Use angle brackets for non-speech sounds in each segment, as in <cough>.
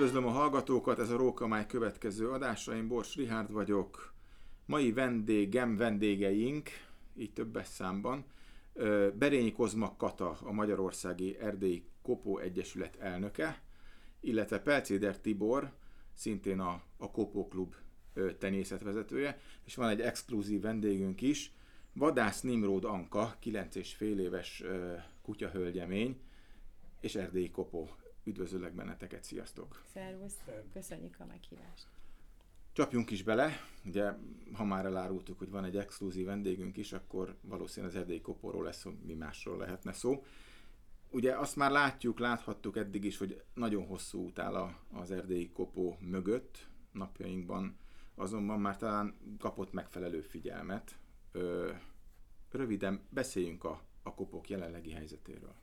Üdvözlöm a hallgatókat, ez a Rókamály következő adása, én Bors Rihárd vagyok. Mai vendégem, vendégeink, így többes számban, Berényi Kozma Kata, a Magyarországi Erdélyi Kopó Egyesület elnöke, illetve Pelcéder Tibor, szintén a, a Kopó Klub tenyészetvezetője, és van egy exkluzív vendégünk is, Vadász Nimród Anka, 9 és fél éves kutyahölgyemény, és erdélyi kopó. Üdvözöllek benneteket, sziasztok! Szervusz, köszönjük a meghívást! Csapjunk is bele, ugye ha már elárultuk, hogy van egy exkluzív vendégünk is, akkor valószínűleg az erdélyi kopóról lesz, mi másról lehetne szó. Ugye azt már látjuk, láthattuk eddig is, hogy nagyon hosszú út áll az erdélyi kopó mögött napjainkban, azonban már talán kapott megfelelő figyelmet. Ö, röviden beszéljünk a, a kopók jelenlegi helyzetéről.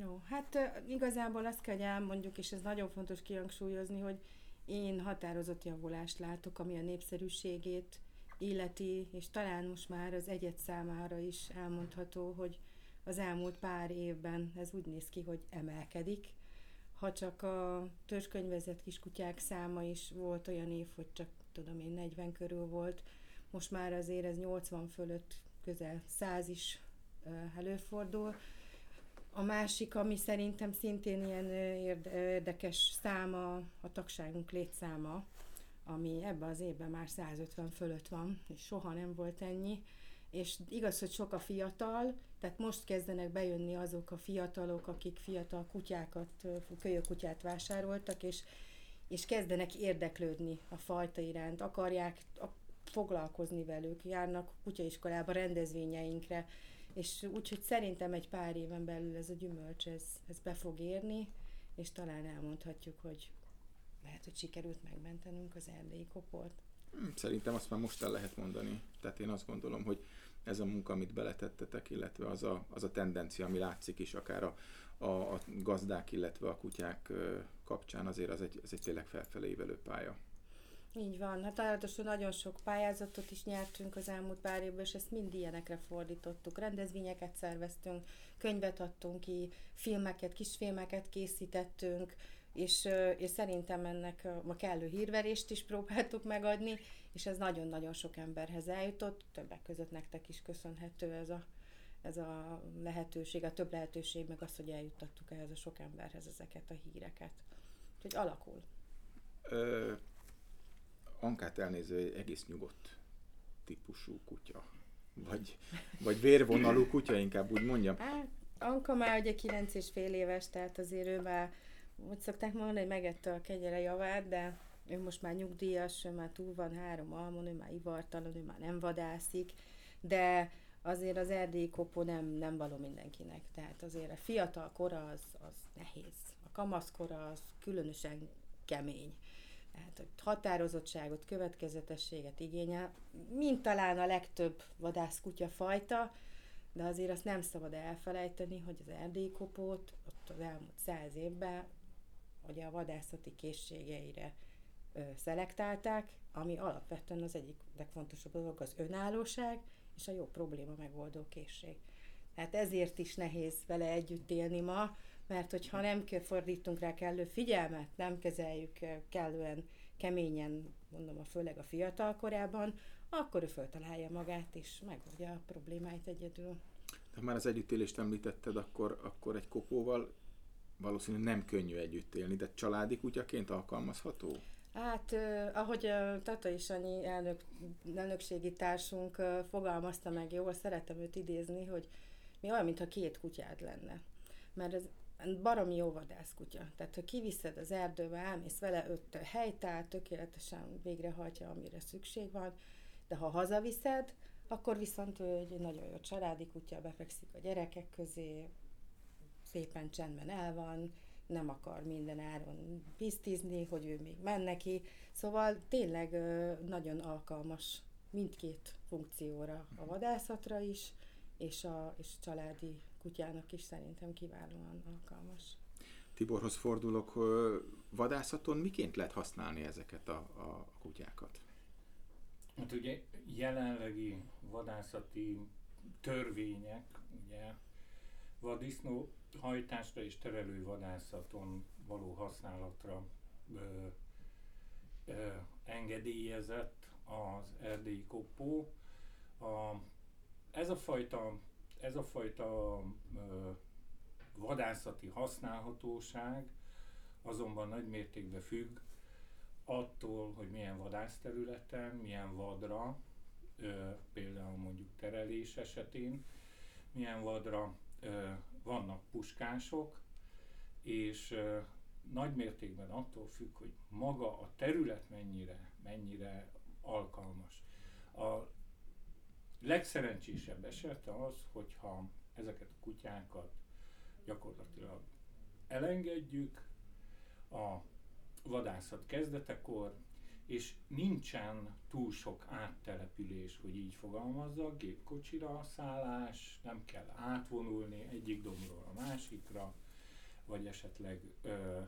Jó, hát igazából azt kell, hogy elmondjuk, és ez nagyon fontos kihangsúlyozni, hogy én határozott javulást látok, ami a népszerűségét illeti, és talán most már az egyet számára is elmondható, hogy az elmúlt pár évben ez úgy néz ki, hogy emelkedik. Ha csak a törzskönyvezett kiskutyák száma is volt olyan év, hogy csak tudom én 40 körül volt, most már azért ez 80 fölött közel 100 is előfordul. A másik, ami szerintem szintén ilyen érdekes száma, a tagságunk létszáma, ami ebben az évben már 150 fölött van, és soha nem volt ennyi. És igaz, hogy sok a fiatal, tehát most kezdenek bejönni azok a fiatalok, akik fiatal kutyákat, kölyökutyát vásároltak, és, és kezdenek érdeklődni a fajta iránt, akarják foglalkozni velük, járnak kutyaiskolába, rendezvényeinkre, és úgyhogy szerintem egy pár éven belül ez a gyümölcs, ez, ez be fog érni, és talán elmondhatjuk, hogy lehet, hogy sikerült megmentenünk az erdélyi koport. Hmm, szerintem azt már most el lehet mondani. Tehát én azt gondolom, hogy ez a munka, amit beletettetek, illetve az a, az a tendencia, ami látszik is akár a, a, a gazdák, illetve a kutyák kapcsán, azért az egy, az egy tényleg felfelé pálya. Így van, hát ráadásul nagyon sok pályázatot is nyertünk az elmúlt pár évben, és ezt mind ilyenekre fordítottuk. Rendezvényeket szerveztünk, könyvet adtunk ki, filmeket, kisfilmeket készítettünk, és, és szerintem ennek a kellő hírverést is próbáltuk megadni, és ez nagyon-nagyon sok emberhez eljutott, többek között nektek is köszönhető ez a, ez a lehetőség, a több lehetőség, meg az, hogy eljuttattuk ehhez a sok emberhez ezeket a híreket. Úgyhogy alakul. Ö, Ankát elnéző egy egész nyugodt típusú kutya. Vagy, vagy vérvonalú kutya, inkább úgy mondjam. Hát, Anka már ugye 9 és fél éves, tehát azért ő már, úgy szokták mondani, hogy megette a kegyere javát, de ő most már nyugdíjas, ő már túl van három almon, ő már ivartalan, ő már nem vadászik, de azért az erdélyi kopó nem, nem való mindenkinek. Tehát azért a fiatal kora az, az nehéz. A kamaszkora az különösen kemény tehát hogy határozottságot, következetességet igényel, mint talán a legtöbb vadászkutya fajta, de azért azt nem szabad elfelejteni, hogy az erdélyi kopót ott az elmúlt száz évben ugye a vadászati készségeire ö, szelektálták, ami alapvetően az egyik legfontosabb dolog az önállóság és a jó probléma megoldó készség. Tehát ezért is nehéz vele együtt élni ma, mert hogyha nem fordítunk rá kellő figyelmet, nem kezeljük kellően keményen, mondom, a főleg a fiatal korában, akkor ő föltalálja magát, és megoldja a problémáit egyedül. Ha már az együttélést említetted, akkor, akkor egy kopóval valószínűleg nem könnyű együtt élni, de családi kutyaként alkalmazható? Hát, eh, ahogy a Tata is annyi elnök, elnökségi társunk eh, fogalmazta meg jól, szeretem őt idézni, hogy mi olyan, mintha két kutyád lenne. Mert ez baromi jó vadászkutya. Tehát, ha kiviszed az erdőbe, elmész vele, öt helytál, tökéletesen végrehajtja, amire szükség van, de ha hazaviszed, akkor viszont ő egy nagyon jó családi kutya, befekszik a gyerekek közé, szépen csendben el van, nem akar minden áron pisztizni, hogy ő még men neki. Szóval tényleg nagyon alkalmas mindkét funkcióra, a vadászatra is, és a és családi kutyának is szerintem kiválóan alkalmas. Tiborhoz fordulok, vadászaton miként lehet használni ezeket a, a kutyákat? Hát ugye jelenlegi vadászati törvények, ugye vadisznó hajtásra és terelő vadászaton való használatra ö, ö, engedélyezett az erdélyi koppó. A, ez a fajta, ez a fajta ö, vadászati használhatóság azonban nagy mértékben függ attól, hogy milyen vadászterületen, milyen vadra, ö, például mondjuk terelés esetén, milyen vadra ö, vannak puskások, és ö, nagy mértékben attól függ, hogy maga a terület mennyire, mennyire alkalmas. A legszerencsésebb esete az, hogyha ezeket a kutyákat gyakorlatilag elengedjük a vadászat kezdetekor, és nincsen túl sok áttelepülés, hogy így fogalmazza, gépkocsira szállás, nem kell átvonulni egyik dombról a másikra, vagy esetleg ö,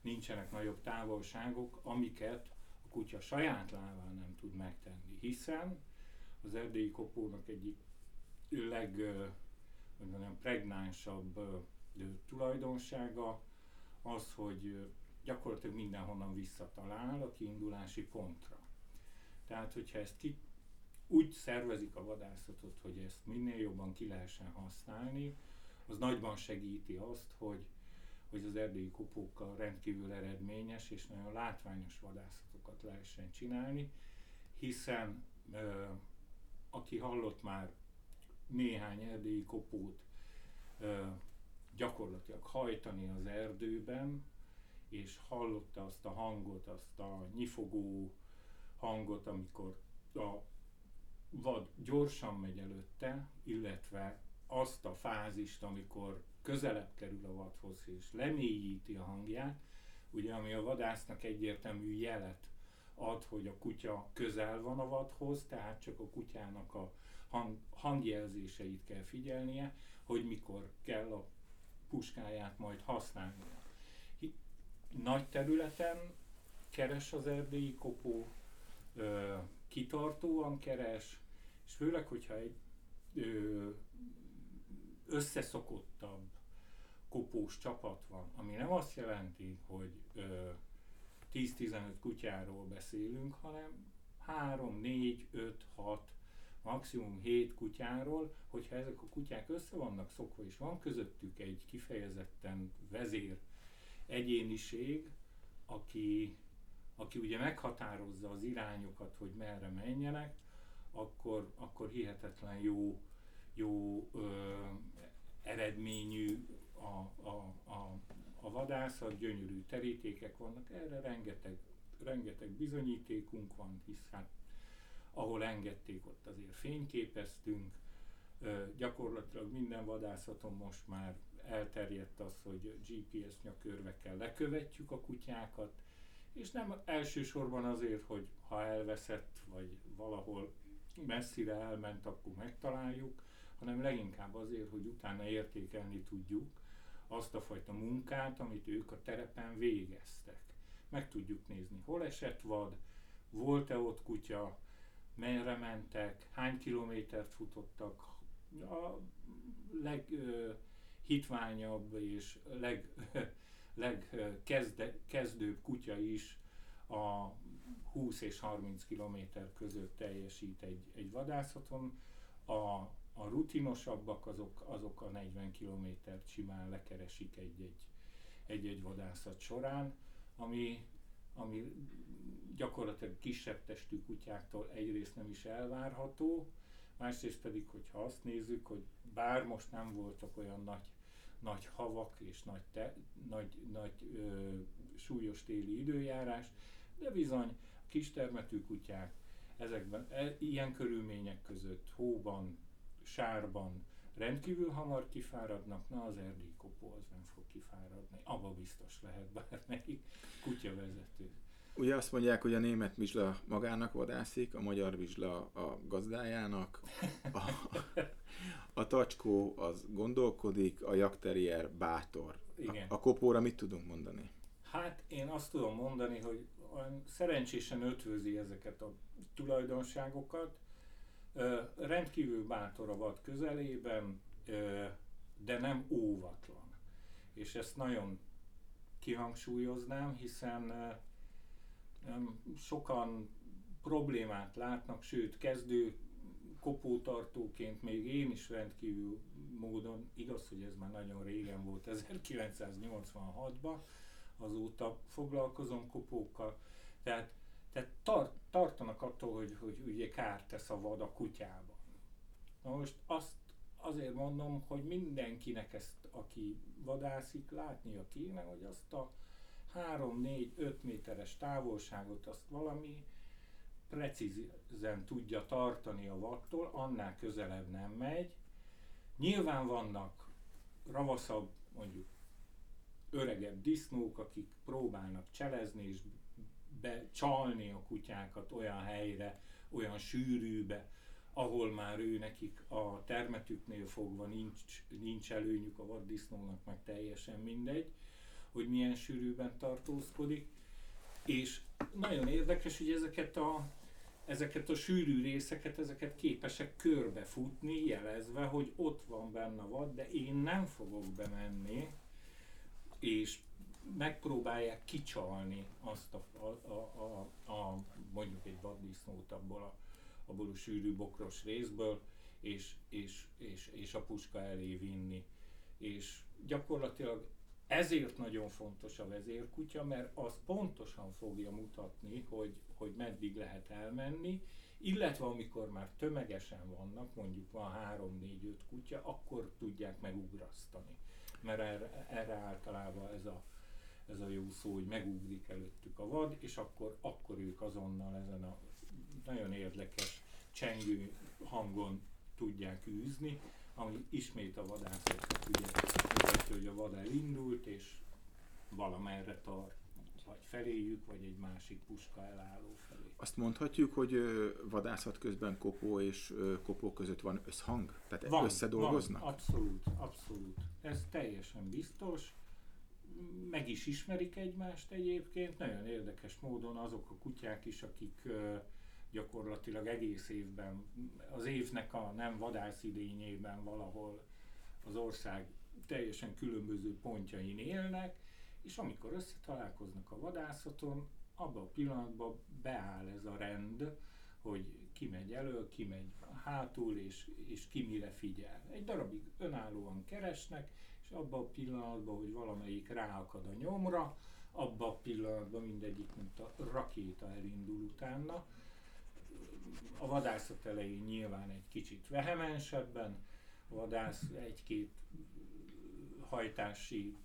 nincsenek nagyobb távolságok, amiket a kutya saját lábán nem tud megtenni, hiszen az erdélyi kopónak egyik leg, hogy mondjam, pregnánsabb tulajdonsága az, hogy gyakorlatilag mindenhonnan visszatalál a kiindulási pontra. Tehát, hogyha ezt ki, úgy szervezik a vadászatot, hogy ezt minél jobban ki lehessen használni, az nagyban segíti azt, hogy, hogy az erdélyi kopókkal rendkívül eredményes és nagyon látványos vadászatokat lehessen csinálni, hiszen ö, aki hallott már néhány erdélyi kopót gyakorlatilag hajtani az erdőben, és hallotta azt a hangot, azt a nyifogó hangot, amikor a vad gyorsan megy előtte, illetve azt a fázist, amikor közelebb kerül a vadhoz és lemélyíti a hangját, ugye ami a vadásznak egyértelmű jelet ad, hogy a kutya közel van a vadhoz, tehát csak a kutyának a hang, hangjelzéseit kell figyelnie, hogy mikor kell a puskáját majd használnia. Nagy területen keres az erdélyi kopó, ö, kitartóan keres, és főleg, hogyha egy ö, összeszokottabb kopós csapat van, ami nem azt jelenti, hogy ö, 10-15 kutyáról beszélünk, hanem 3, 4, 5, 6, maximum 7 kutyáról, hogyha ezek a kutyák össze vannak szokva, és van közöttük egy kifejezetten vezér egyéniség, aki, aki ugye meghatározza az irányokat, hogy merre menjenek, akkor, akkor hihetetlen jó, jó ö, eredményű a, a, a, a vadászat, gyönyörű terítékek vannak, erre rengeteg, rengeteg bizonyítékunk van, hisz hát ahol engedték, ott azért fényképeztünk, gyakorlatilag minden vadászaton most már elterjedt az, hogy GPS nyakörvekkel lekövetjük a kutyákat, és nem elsősorban azért, hogy ha elveszett, vagy valahol messzire elment, akkor megtaláljuk, hanem leginkább azért, hogy utána értékelni tudjuk azt a fajta munkát, amit ők a terepen végeztek. Meg tudjuk nézni, hol esett vad, volt-e ott kutya, merre mentek, hány kilométert futottak, a leg, hitványabb és leg, <laughs> legkezde, kezdőbb kutya is a 20 és 30 km között teljesít egy, egy vadászaton. A, a rutinosabbak azok, azok a 40 kilométert simán lekeresik egy-egy, egy-egy vadászat során, ami, ami gyakorlatilag kisebb testű kutyáktól egyrészt nem is elvárható, másrészt pedig, hogyha azt nézzük, hogy bár most nem voltak olyan nagy nagy havak és nagy, te, nagy, nagy ö, súlyos téli időjárás, de bizony a kistermetű kutyák ezekben, e, ilyen körülmények között, hóban, sárban rendkívül hamar kifáradnak, na az erdélyi kopó az nem fog kifáradni, abba biztos lehet bármelyik kutyavezető. Ugye azt mondják, hogy a német vizsla magának vadászik, a magyar vizsla a gazdájának, a, a tacskó az gondolkodik, a jakterier bátor. Igen. A, a kopóra mit tudunk mondani? Hát én azt tudom mondani, hogy szerencsésen ötvözi ezeket a tulajdonságokat. Rendkívül bátor a vad közelében, de nem óvatlan. És ezt nagyon kihangsúlyoznám, hiszen sokan problémát látnak, sőt kezdő kopótartóként még én is rendkívül módon, igaz, hogy ez már nagyon régen volt, <laughs> 1986-ban, azóta foglalkozom kopókkal, tehát, tehát tart, tartanak attól, hogy, hogy ugye kárt tesz a vad a kutyában. Na most azt azért mondom, hogy mindenkinek ezt, aki vadászik, látnia kéne, hogy azt a 3-4-5 méteres távolságot azt valami precízen tudja tartani a vattól, annál közelebb nem megy. Nyilván vannak ravaszabb, mondjuk öregebb disznók, akik próbálnak cselezni és becsalni a kutyákat olyan helyre, olyan sűrűbe, ahol már ő nekik a termetüknél fogva nincs, nincs előnyük a vaddisznónak, meg teljesen mindegy, hogy milyen sűrűben tartózkodik. És nagyon érdekes, hogy ezeket a, ezeket a sűrű részeket, ezeket képesek körbefutni, jelezve, hogy ott van benne vad, de én nem fogok bemenni, és megpróbálják kicsalni azt a, a, a, a, a mondjuk egy vaddisznót abból a, abból a sűrű bokros részből, és, és, és, és a puska elé vinni. És gyakorlatilag ezért nagyon fontos a vezérkutya, mert az pontosan fogja mutatni, hogy, hogy meddig lehet elmenni, illetve amikor már tömegesen vannak, mondjuk van 3-4-5 kutya, akkor tudják megugrasztani. Mert erre, erre általában ez a, ez a jó szó, hogy megugrik előttük a vad, és akkor, akkor ők azonnal ezen a nagyon érdekes csengő hangon tudják űzni, ami ismét a vadászoknak ugye mutatja, hogy a vad elindult, és valamerre tart, vagy feléjük, vagy egy másik puska elálló felé. Azt mondhatjuk, hogy vadászat közben kopó és kopó között van összhang? Tehát van, összedolgoznak? Van, abszolút, abszolút. Ez teljesen biztos. Is ismerik egymást egyébként. Nagyon érdekes módon azok a kutyák is, akik gyakorlatilag egész évben, az évnek a nem vadász idényében valahol az ország teljesen különböző pontjain élnek, és amikor összetalálkoznak a vadászaton, abban a pillanatban beáll ez a rend, hogy ki megy elő, ki megy hátul, és, és ki mire figyel. Egy darabig önállóan keresnek, és abban a pillanatban, hogy valamelyik ráakad a nyomra, abban a pillanatban mindegyik, mint a rakéta elindul utána, a vadászat elején nyilván egy kicsit vehemensebben, a vadász egy-két hajtási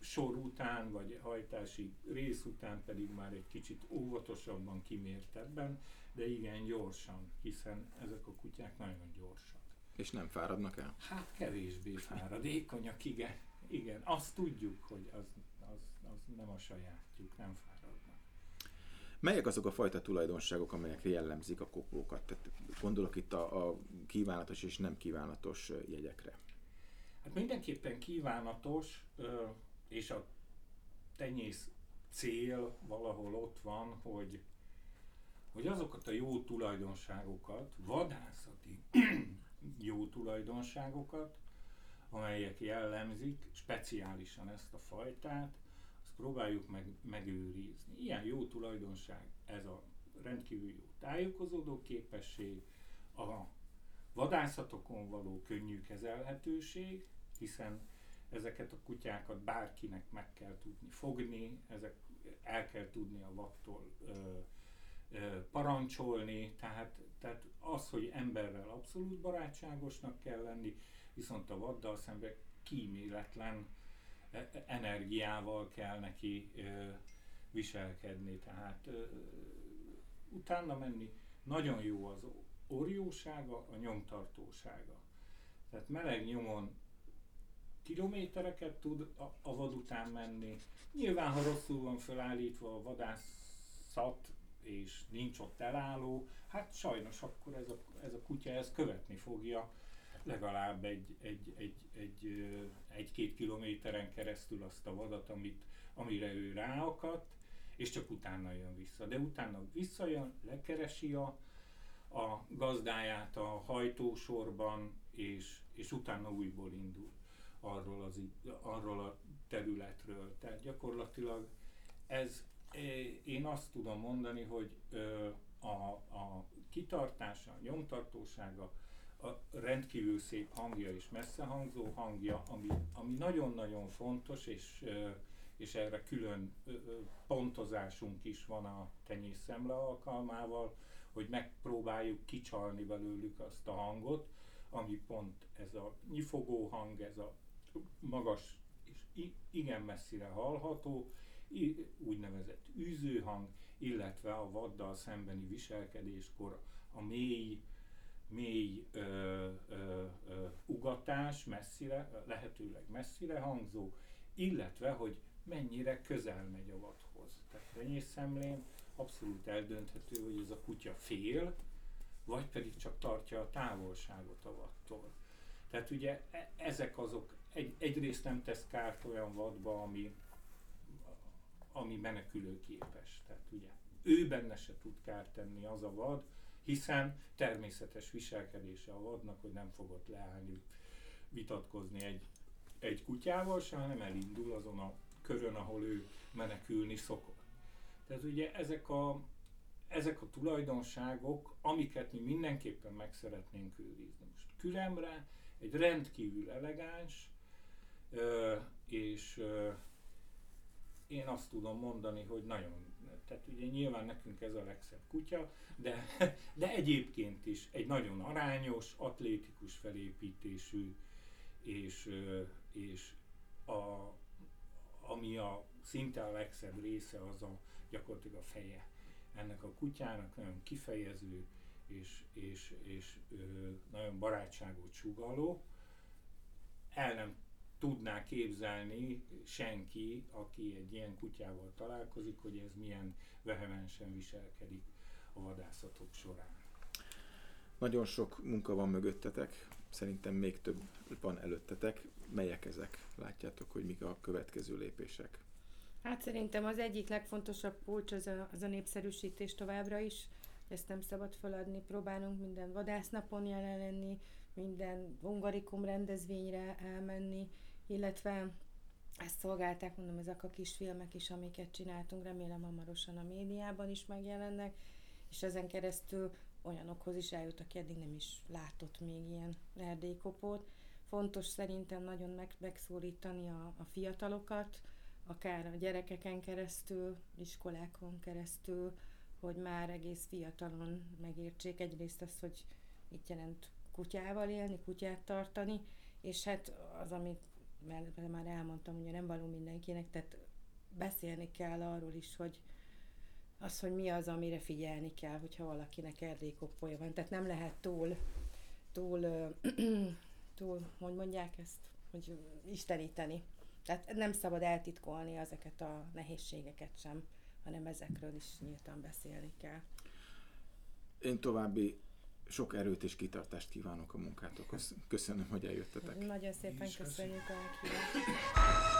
sor után, vagy hajtási rész után pedig már egy kicsit óvatosabban, kimértebben, de igen gyorsan, hiszen ezek a kutyák nagyon gyorsak. És nem fáradnak el? Hát kevésbé fáradékonyak, igen. Igen, azt tudjuk, hogy az, az, az nem a sajátjuk, nem fáradnak. Melyek azok a fajta tulajdonságok, amelyek jellemzik a kopókat? Tehát gondolok itt a, a kívánatos és nem kívánatos jegyekre. Hát mindenképpen kívánatos, és a tenyész cél valahol ott van, hogy, hogy azokat a jó tulajdonságokat, vadászati jó tulajdonságokat, amelyek jellemzik speciálisan ezt a fajtát, próbáljuk meg megőrizni. Ilyen jó tulajdonság ez a rendkívül jó tájékozódó képesség, a vadászatokon való könnyű kezelhetőség, hiszen ezeket a kutyákat bárkinek meg kell tudni fogni, ezek el kell tudni a vattól ö, ö, parancsolni, tehát, tehát az, hogy emberrel abszolút barátságosnak kell lenni, viszont a vaddal szemben kíméletlen energiával kell neki viselkedni, tehát utána menni nagyon jó az orjósága, a nyomtartósága. Tehát meleg nyomon kilométereket tud a, a vad után menni. Nyilván, ha rosszul van felállítva a vadászat, és nincs ott elálló, hát sajnos akkor ez a, ez a kutya ezt követni fogja legalább egy, egy, egy, egy, egy-két kilométeren keresztül azt a vadat, amit, amire ő ráakadt, és csak utána jön vissza. De utána visszajön, lekeresi a, a gazdáját a hajtósorban, és, és utána újból indul. arról, az, arról a területről. Tehát gyakorlatilag ez, én azt tudom mondani, hogy a, a kitartása, a nyomtartósága, a rendkívül szép hangja és messzehangzó hangja, ami, ami nagyon-nagyon fontos, és, és erre külön pontozásunk is van a tenyészemle alkalmával, hogy megpróbáljuk kicsalni belőlük azt a hangot, ami pont ez a nyifogó hang, ez a magas és igen messzire hallható, úgynevezett űzőhang, illetve a vaddal szembeni viselkedéskor a mély, mély ö, ö, ö, ugatás messzire, lehetőleg messzire hangzó, illetve hogy mennyire közel megy a vadhoz. Tehát renyészemlén abszolút eldönthető, hogy ez a kutya fél, vagy pedig csak tartja a távolságot a vattól. Tehát ugye e, ezek azok, egy, egyrészt nem tesz kárt olyan vadba, ami, ami menekülőképes. Tehát ugye ő benne se tud kárt tenni az a vad, hiszen természetes viselkedése a vadnak, hogy nem fogott leállni, vitatkozni egy, egy kutyával se, hanem elindul azon a körön, ahol ő menekülni szokott. Tehát ugye ezek a, ezek a tulajdonságok, amiket mi mindenképpen meg szeretnénk őrizni. Most Küremre egy rendkívül elegáns, és én azt tudom mondani, hogy nagyon, tehát ugye nyilván nekünk ez a legszebb kutya, de, de egyébként is egy nagyon arányos, atlétikus felépítésű, és, és a, ami a szinte a legszebb része, az a gyakorlatilag a feje ennek a kutyának, nagyon kifejező, és, és, és nagyon barátságot sugaló. El nem tudná képzelni senki, aki egy ilyen kutyával találkozik, hogy ez milyen vehemensen viselkedik a vadászatok során. Nagyon sok munka van mögöttetek, szerintem még több van előttetek. Melyek ezek? Látjátok, hogy mik a következő lépések? Hát szerintem az egyik legfontosabb kulcs az a, az a népszerűsítés továbbra is. Ezt nem szabad feladni, próbálunk minden vadásznapon jelen lenni, minden hungarikum rendezvényre elmenni, illetve ezt szolgálták, mondom, ezek a kis filmek is, amiket csináltunk, remélem hamarosan a médiában is megjelennek, és ezen keresztül olyanokhoz is eljut, aki eddig nem is látott még ilyen erdélykopót. Fontos szerintem nagyon meg, megszólítani a, a fiatalokat, akár a gyerekeken keresztül, iskolákon keresztül, hogy már egész fiatalon megértsék egyrészt azt, hogy mit jelent kutyával élni, kutyát tartani, és hát az, amit mert már elmondtam, ugye nem való mindenkinek, tehát beszélni kell arról is, hogy az, hogy mi az, amire figyelni kell, hogyha valakinek erdélykopolja van. Tehát nem lehet túl, túl, <clears throat> túl, hogy mondják ezt, hogy isteníteni. Tehát nem szabad eltitkolni ezeket a nehézségeket sem, hanem ezekről is nyíltan beszélni kell. Én további sok erőt és kitartást kívánok a munkátokhoz. Köszönöm, hogy eljöttetek. Nagyon szépen köszönjük a meghívást.